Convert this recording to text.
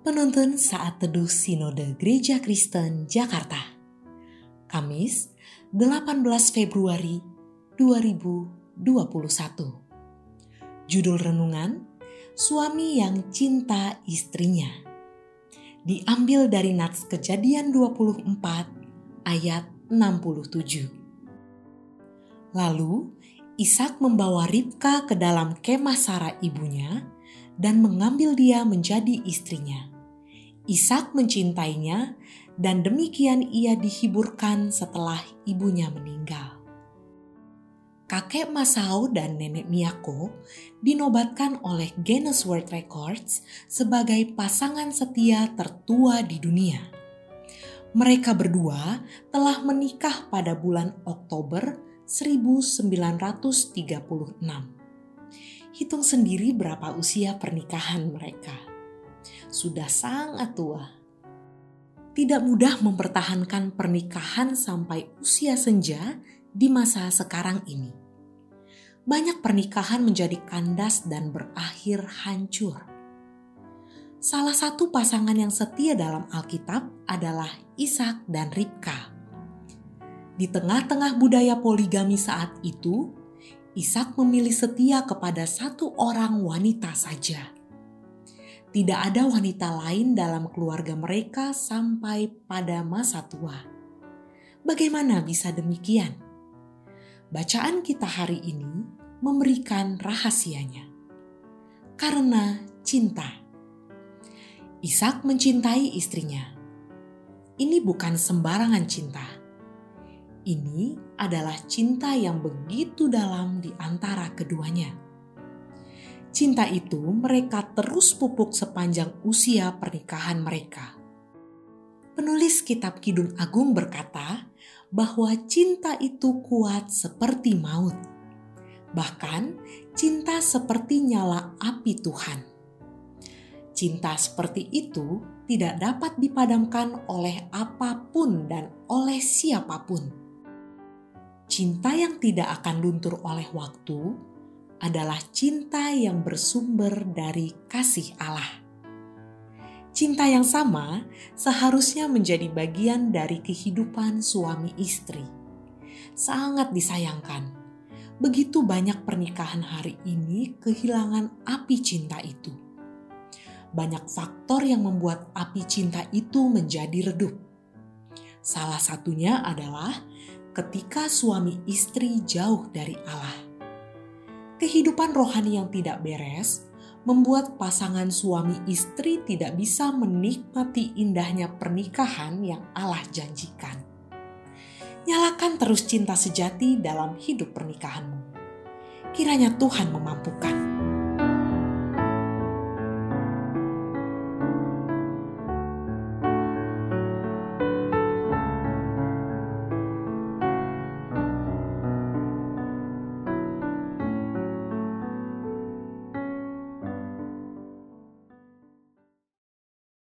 Penuntun Saat Teduh Sinode Gereja Kristen Jakarta. Kamis 18 Februari 2021 Judul Renungan Suami yang Cinta Istrinya. Diambil dari Nats Kejadian 24 ayat 67 Lalu Ishak membawa Ribka ke dalam kemah Sarah ibunya dan mengambil dia menjadi istrinya. Ishak mencintainya dan demikian ia dihiburkan setelah ibunya meninggal. Kakek Masao dan nenek Miyako dinobatkan oleh Guinness World Records sebagai pasangan setia tertua di dunia. Mereka berdua telah menikah pada bulan Oktober 1936. Hitung sendiri berapa usia pernikahan mereka. Sudah sangat tua. Tidak mudah mempertahankan pernikahan sampai usia senja di masa sekarang ini. Banyak pernikahan menjadi kandas dan berakhir hancur. Salah satu pasangan yang setia dalam Alkitab adalah Ishak dan Ribka. Di tengah-tengah budaya poligami saat itu, Ishak memilih setia kepada satu orang wanita saja. Tidak ada wanita lain dalam keluarga mereka sampai pada masa tua. Bagaimana bisa demikian? Bacaan kita hari ini memberikan rahasianya. Karena cinta. Ishak mencintai istrinya. Ini bukan sembarangan cinta ini adalah cinta yang begitu dalam di antara keduanya. Cinta itu mereka terus pupuk sepanjang usia pernikahan mereka. Penulis Kitab Kidung Agung berkata bahwa cinta itu kuat seperti maut. Bahkan, cinta seperti nyala api Tuhan. Cinta seperti itu tidak dapat dipadamkan oleh apa pun dan oleh siapa pun Cinta yang tidak akan luntur oleh waktu adalah cinta yang bersumber dari kasih Allah. Cinta yang sama seharusnya menjadi bagian dari kehidupan suami istri. Sangat disayangkan, begitu banyak pernikahan hari ini kehilangan api cinta itu. Banyak faktor yang membuat api cinta itu menjadi redup. Salah satunya adalah ketika suami istri jauh dari Allah. Kehidupan rohani yang tidak beres membuat pasangan suami istri tidak bisa menikmati indahnya pernikahan yang Allah janjikan. Nyalakan terus cinta sejati dalam hidup pernikahanmu. Kiranya Tuhan memampukan.